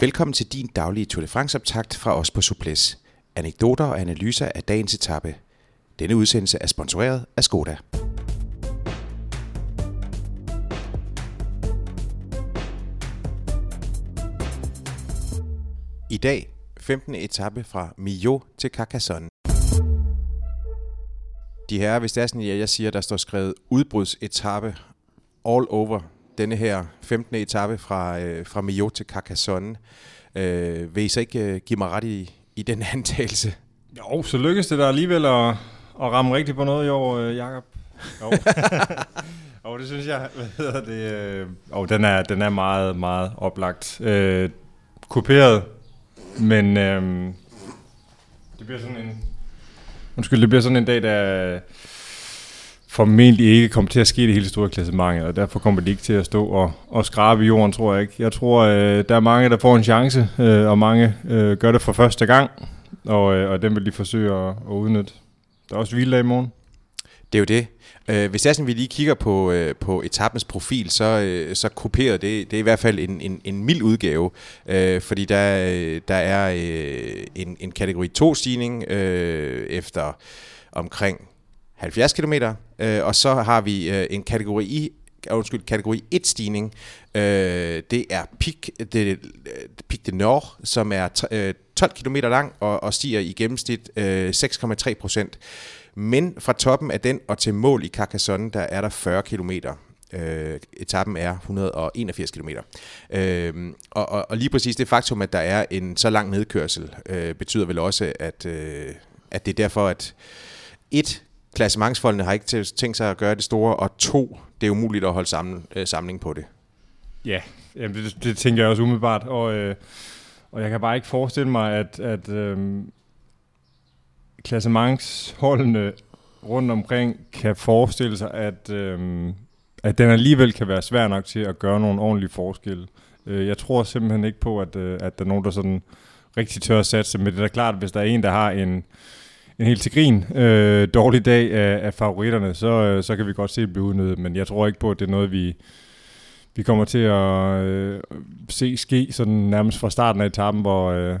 Velkommen til din daglige Tour de France-optakt fra os på Suples. Anekdoter og analyser af dagens etape. Denne udsendelse er sponsoreret af Skoda. I dag 15. etape fra Millau til Carcassonne. De her, hvis det er sådan, at jeg siger, der står skrevet udbrudsetappe all over denne her 15. etape fra, øh, fra Millau til Carcassonne. Øh, vil I så ikke øh, give mig ret i, i den antagelse? Jo, så lykkedes det der alligevel at, at ramme rigtigt på noget i år, øh, Jacob. Jo. og det synes jeg, hvad hedder det, øh, og den er, den er meget, meget oplagt. Øh, kuperet, men øh, det bliver sådan en, undskyld, det bliver sådan en dag, der formentlig ikke kommer til at ske det hele store klassementet, og derfor kommer de ikke til at stå og, og skrabe i jorden, tror jeg ikke. Jeg tror, øh, der er mange, der får en chance, øh, og mange øh, gør det for første gang, og, øh, og den vil de forsøge at, at udnytte. Der er også hviledag i morgen. Det er jo det. Øh, hvis det er sådan, vi lige kigger på, øh, på etapens profil, så, øh, så koperet det, det er i hvert fald en, en, en mild udgave, øh, fordi der, der er øh, en, en kategori 2-stigning øh, efter omkring 70 km, øh, og så har vi øh, en kategori i øh, undskyld, kategori 1 stigning. Øh, det er Pic de, Pic de Nord, som er øh, 12 km lang og, og stiger i gennemsnit øh, 6,3 procent. Men fra toppen af den og til mål i Carcassonne, der er der 40 km. Øh, etappen er 181 km. Øh, og, og, og lige præcis det faktum, at der er en så lang nedkørsel, øh, betyder vel også, at, øh, at det er derfor, at et Klassementsfolkene har ikke tænkt sig at gøre det store, og to, det er umuligt at holde sammen, øh, samling på det. Ja, jamen det, det tænker jeg også umiddelbart, og, øh, og jeg kan bare ikke forestille mig, at, at øh, klassementsholdene rundt omkring kan forestille sig, at, øh, at den alligevel kan være svær nok til at gøre nogle ordentlige forskelle. Øh, jeg tror simpelthen ikke på, at, øh, at der er nogen, der sådan rigtig tør at satse, men det er da klart, at hvis der er en, der har en en helt til grin øh, dårlig dag af, af favoritterne, så, øh, så kan vi godt se det blive udnyttet, men jeg tror ikke på, at det er noget, vi, vi kommer til at øh, se ske sådan nærmest fra starten af etappen, hvor... Øh,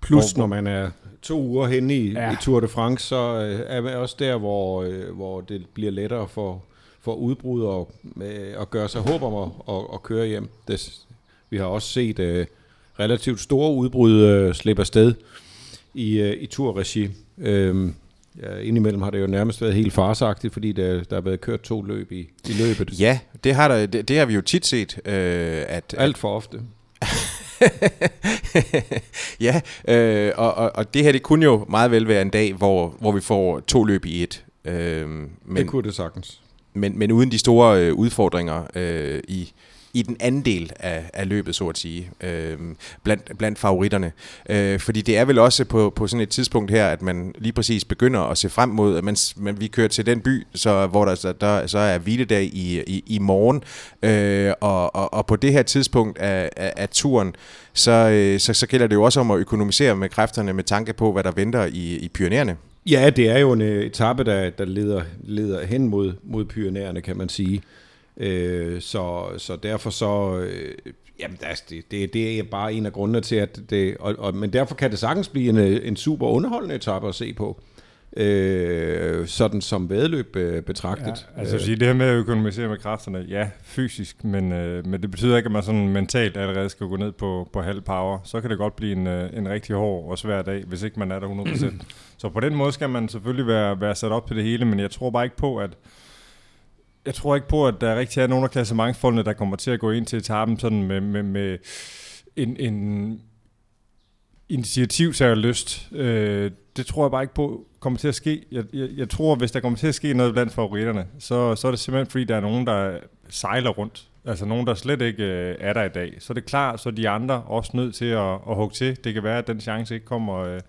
Plus hvor, når man er to uger henne i, ja. i Tour de France, så øh, er man også der, hvor, øh, hvor det bliver lettere for, for udbrud og øh, at gøre sig håb om at, at, at køre hjem. Det, vi har også set øh, relativt store udbrud øh, slippe afsted i, øh, i turregi. Øhm, ja, indimellem har det jo nærmest været helt farsagtigt, fordi der, der har været kørt to løb i, i løbet. Ja, det har, der, det, det har vi jo tit set. Øh, at, Alt for ofte. ja, øh, og, og, og det her det kunne jo meget vel være en dag, hvor, hvor vi får to løb i et. Øh, men, det kunne det sagtens. Men, men uden de store øh, udfordringer øh, i, i den anden del af, af løbet, så at sige, øh, blandt, blandt favoritterne. Øh, fordi det er vel også på, på sådan et tidspunkt her, at man lige præcis begynder at se frem mod, at man, man, vi kører til den by, så, hvor der, der så er hviledag i, i, i morgen, øh, og, og, og på det her tidspunkt af, af, af turen, så, øh, så, så gælder det jo også om at økonomisere med kræfterne med tanke på, hvad der venter i, i pionererne. Ja, det er jo en øh, etape, der, der leder, leder hen mod, mod pionererne, kan man sige. Øh, så, så derfor så, øh, jamen altså, det, det, det er bare en af grundene til, at det, og, og, men derfor kan det sagtens blive en, en super underholdende etape at se på. Øh, sådan som vedløb øh, betragtet. Ja, altså at sige, det her med at økonomisere med kræfterne, ja, fysisk, men, øh, men det betyder ikke, at man sådan mentalt allerede skal gå ned på, på halv power. Så kan det godt blive en, øh, en rigtig hård og svær dag, hvis ikke man er der 100%. så på den måde skal man selvfølgelig være, være sat op til det hele, men jeg tror bare ikke på, at jeg tror ikke på, at der rigtig er nogen af klassementsfoldene, der kommer til at gå ind til etappen sådan med, med, med en, en initiativ, så jeg lyst. Øh, det tror jeg bare ikke på kommer til at ske. Jeg, jeg, jeg tror, hvis der kommer til at ske noget blandt favoritterne, så, så er det simpelthen, fordi der er nogen, der sejler rundt. Altså nogen, der slet ikke øh, er der i dag. Så er det klart, så er de andre også nødt til at, at hugge til. Det kan være, at den chance ikke kommer øh,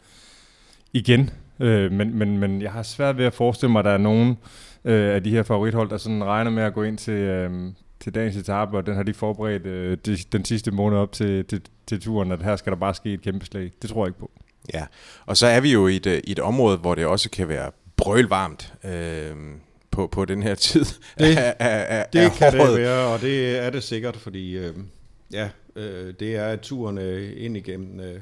igen. Øh, men, men, men jeg har svært ved at forestille mig, at der er nogen øh, af de her favorithold, der sådan regner med at gå ind til, øh, til dagens etape, og den har de forberedt øh, de, den sidste måned op til, til, til turen, at her skal der bare ske et kæmpe slag. Det tror jeg ikke på. Ja, og så er vi jo i et, øh, i et område, hvor det også kan være brølvarmt. Øh, på, på den her tid det, af, af, Det af kan det være, og det er det sikkert, fordi øh, ja, øh, det er turen øh, ind igennem... Øh,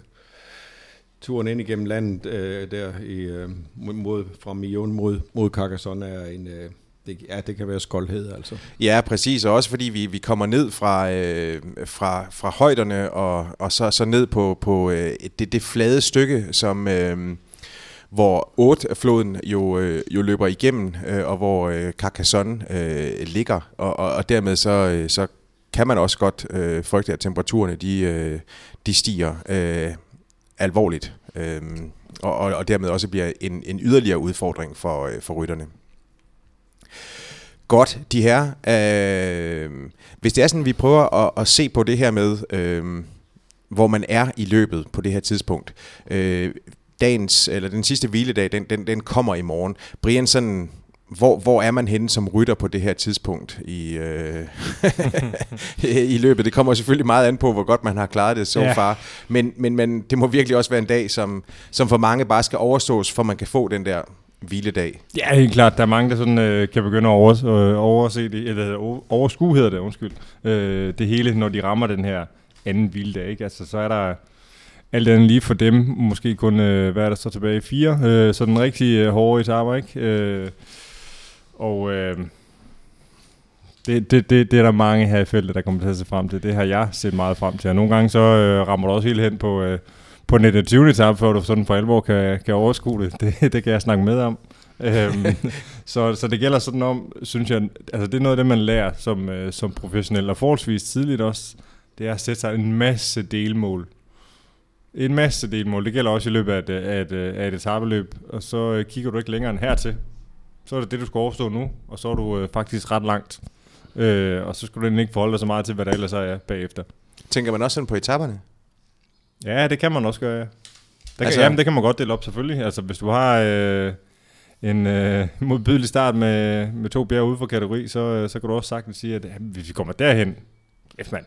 turen ind igennem landet øh, der i, øh, mod, fra Mion mod, mod Carcassonne er en... Øh, det, ja, det kan være skoldhed, altså. Ja, præcis, og også fordi vi, vi kommer ned fra, øh, fra, fra højderne og, og så, så ned på, på øh, det, det flade stykke, som... Øh, hvor Ote-floden jo, øh, jo løber igennem, øh, og hvor øh, Carcassonne øh, ligger, og, og, og dermed så, øh, så kan man også godt øh, frygte, at temperaturerne de, øh, de stiger øh, alvorligt, øh, og, og, og dermed også bliver en, en yderligere udfordring for, øh, for rytterne. Godt, de her. Øh, hvis det er sådan, vi prøver at, at se på det her med, øh, hvor man er i løbet på det her tidspunkt. Øh, dagens, eller den sidste hviledag, den, den, den kommer i morgen. Brian, sådan, hvor, hvor er man henne som rytter på det her tidspunkt i, øh, i løbet? Det kommer selvfølgelig meget an på, hvor godt man har klaret det så ja. far. Men, men, men det må virkelig også være en dag, som, som for mange bare skal overstås, for man kan få den der hviledag. Ja, helt klart. Der er mange, der sådan, øh, kan begynde at over, øh, overse det, eller overskue hedder det, undskyld, øh, det hele, når de rammer den her anden hviledag. Ikke? Altså, så er der alt andet lige for dem, måske kun, øh, hvad er der så tilbage, fire, øh, så den rigtig øh, hårde etaper, ikke? Øh, og øh, det, det, det, det er der mange her i feltet, der kommer til at se frem til. Det har jeg set meget frem til. Og nogle gange så øh, rammer du også helt hen på, øh, på den 20. etape, før du sådan for alvor kan, kan overskue det. det. Det kan jeg snakke med om. øhm, så, så det gælder sådan om, synes jeg, altså det er noget af det, man lærer som, øh, som professionel, og forholdsvis tidligt også, det er at sætte sig en masse delmål en masse delmål. Det gælder også i løbet af et, af et, af et etabeløb. Og så øh, kigger du ikke længere end hertil. Så er det det, du skal overstå nu. Og så er du øh, faktisk ret langt. Øh, og så skal du ikke forholde dig så meget til, hvad der ellers er bagefter. Tænker man også sådan på etaperne? Ja, det kan man også gøre, ja. Der altså, kan, jamen, det kan man godt dele op selvfølgelig. Altså, hvis du har øh, en øh, modbydelig start med, med to bjerge ude for kategori, så, øh, så kan du også sagtens sige, at jamen, hvis vi kommer derhen, efter mand,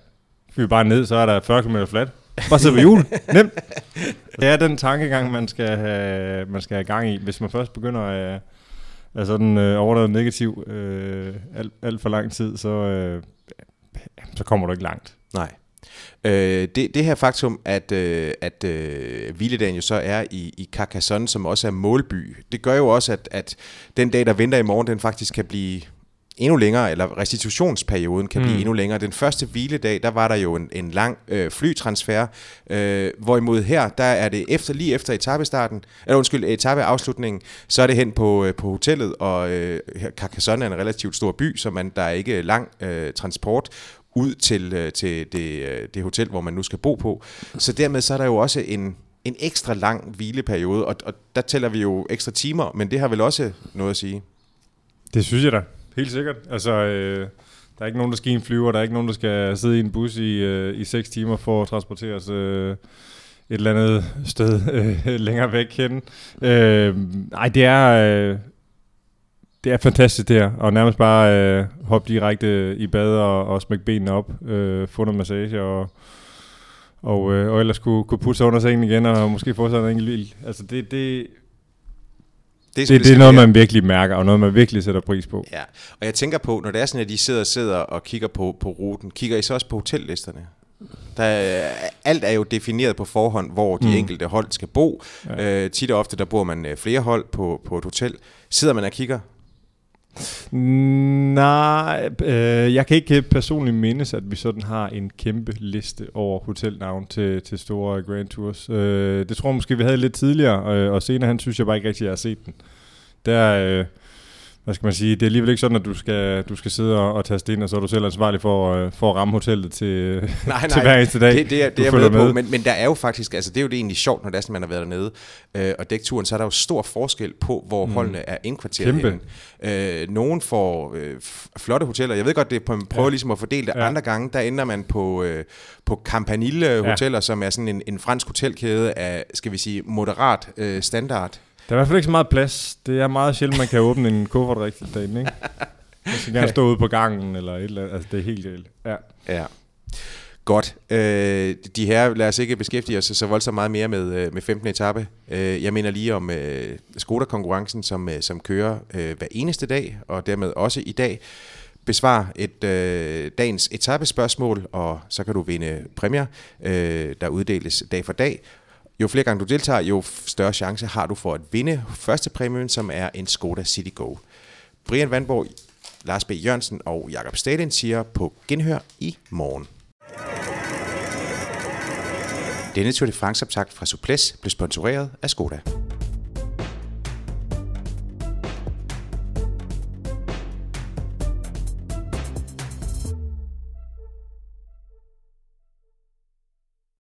vi bare ned, så er der 40 km flat. Bare sidde på hjul. Nemt. Det er den tankegang, man skal have, man skal have gang i. Hvis man først begynder at er sådan øh, overdrevet negativ øh, alt, alt for lang tid, så, øh, så kommer du ikke langt. Nej. Øh, det, det her faktum, at, øh, at øh, hviledagen jo så er i, i Carcassonne, som også er målby, det gør jo også, at, at den dag, der venter i morgen, den faktisk kan blive endnu længere, eller restitutionsperioden kan blive mm. endnu længere. Den første hviledag, der var der jo en, en lang øh, flytransfer, øh, hvorimod her, der er det efter lige efter etappestarten, eller undskyld, etappeafslutningen, så er det hen på, øh, på hotellet, og øh, Carcassonne er en relativt stor by, så man, der er ikke lang øh, transport ud til, øh, til det, øh, det hotel, hvor man nu skal bo på. Så dermed så er der jo også en, en ekstra lang hvileperiode, og, og der tæller vi jo ekstra timer, men det har vel også noget at sige. Det synes jeg da. Helt sikkert. Altså, øh, der er ikke nogen, der skal i en flyver, der er ikke nogen, der skal sidde i en bus i, øh, i 6 timer for at transporteres øh, et eller andet sted øh, længere væk hen. Øh, ej, det er... Øh, det er fantastisk det her, og nærmest bare øh, hoppe direkte i bad og, og smække benene op, øh, få noget massage og, og, øh, og ellers kunne, kunne putte sig under sengen igen og måske få sig en enkelt lille. Altså det, det, det, det, det er noget, man virkelig mærker, og noget, man virkelig sætter pris på. Ja, og jeg tænker på, når det er sådan, at de sidder, sidder og kigger på, på ruten, kigger I så også på hotellisterne? Der, alt er jo defineret på forhånd, hvor de mm. enkelte hold skal bo. Ja. Øh, tit og ofte, der bor man øh, flere hold på, på et hotel. Sidder man og kigger Nej, øh, jeg kan ikke personligt mindes, at vi sådan har en kæmpe liste over hotelnavn til, til store Grand Tours. Øh, det tror jeg måske, vi havde lidt tidligere, øh, og senere han synes jeg bare ikke rigtig, at jeg har set den. Der, øh, hvad skal man sige, det er alligevel ikke sådan, at du skal, du skal sidde og, og taste ind, og så er du selv ansvarlig for, øh, for at ramme hotellet til, nej, nej, til hver eneste dag. Det, det, er, det er jeg med på, men, men der er jo faktisk, altså det er jo det egentlig sjovt, når det er sådan, man har været dernede øh, og dækturen, så er der jo stor forskel på, hvor mm. holdene er indkvarteret Kæmpe. henne. Øh, nogen får øh, flotte hoteller, jeg ved godt, det er på, man prøver ja. ligesom at fordele det. Ja. Andre gange, der ender man på, øh, på Campanile Hoteller, ja. som er sådan en, en fransk hotelkæde af, skal vi sige, moderat øh, standard. Der er i hvert fald ikke så meget plads. Det er meget sjældent, man kan åbne en kuffert rigtigt derinde, ikke? Man skal gerne stå ude på gangen, eller et eller andet. Altså, det er helt galt. Ja. ja. Godt. Øh, de her, lad os ikke beskæftige os så voldsomt meget mere med, øh, med 15. etape. Øh, jeg mener lige om øh, Skoda-konkurrencen, som, øh, som kører hver eneste dag, og dermed også i dag. Besvar et øh, dagens etappespørgsmål, og så kan du vinde præmier, øh, der uddeles dag for dag. Jo flere gange du deltager, jo større chance har du for at vinde første præmien, som er en Skoda City Go. Brian Vandborg, Lars B. Jørgensen og Jakob Stalin siger på genhør i morgen. Denne Tour de France-optakt fra Suples blev sponsoreret af Skoda.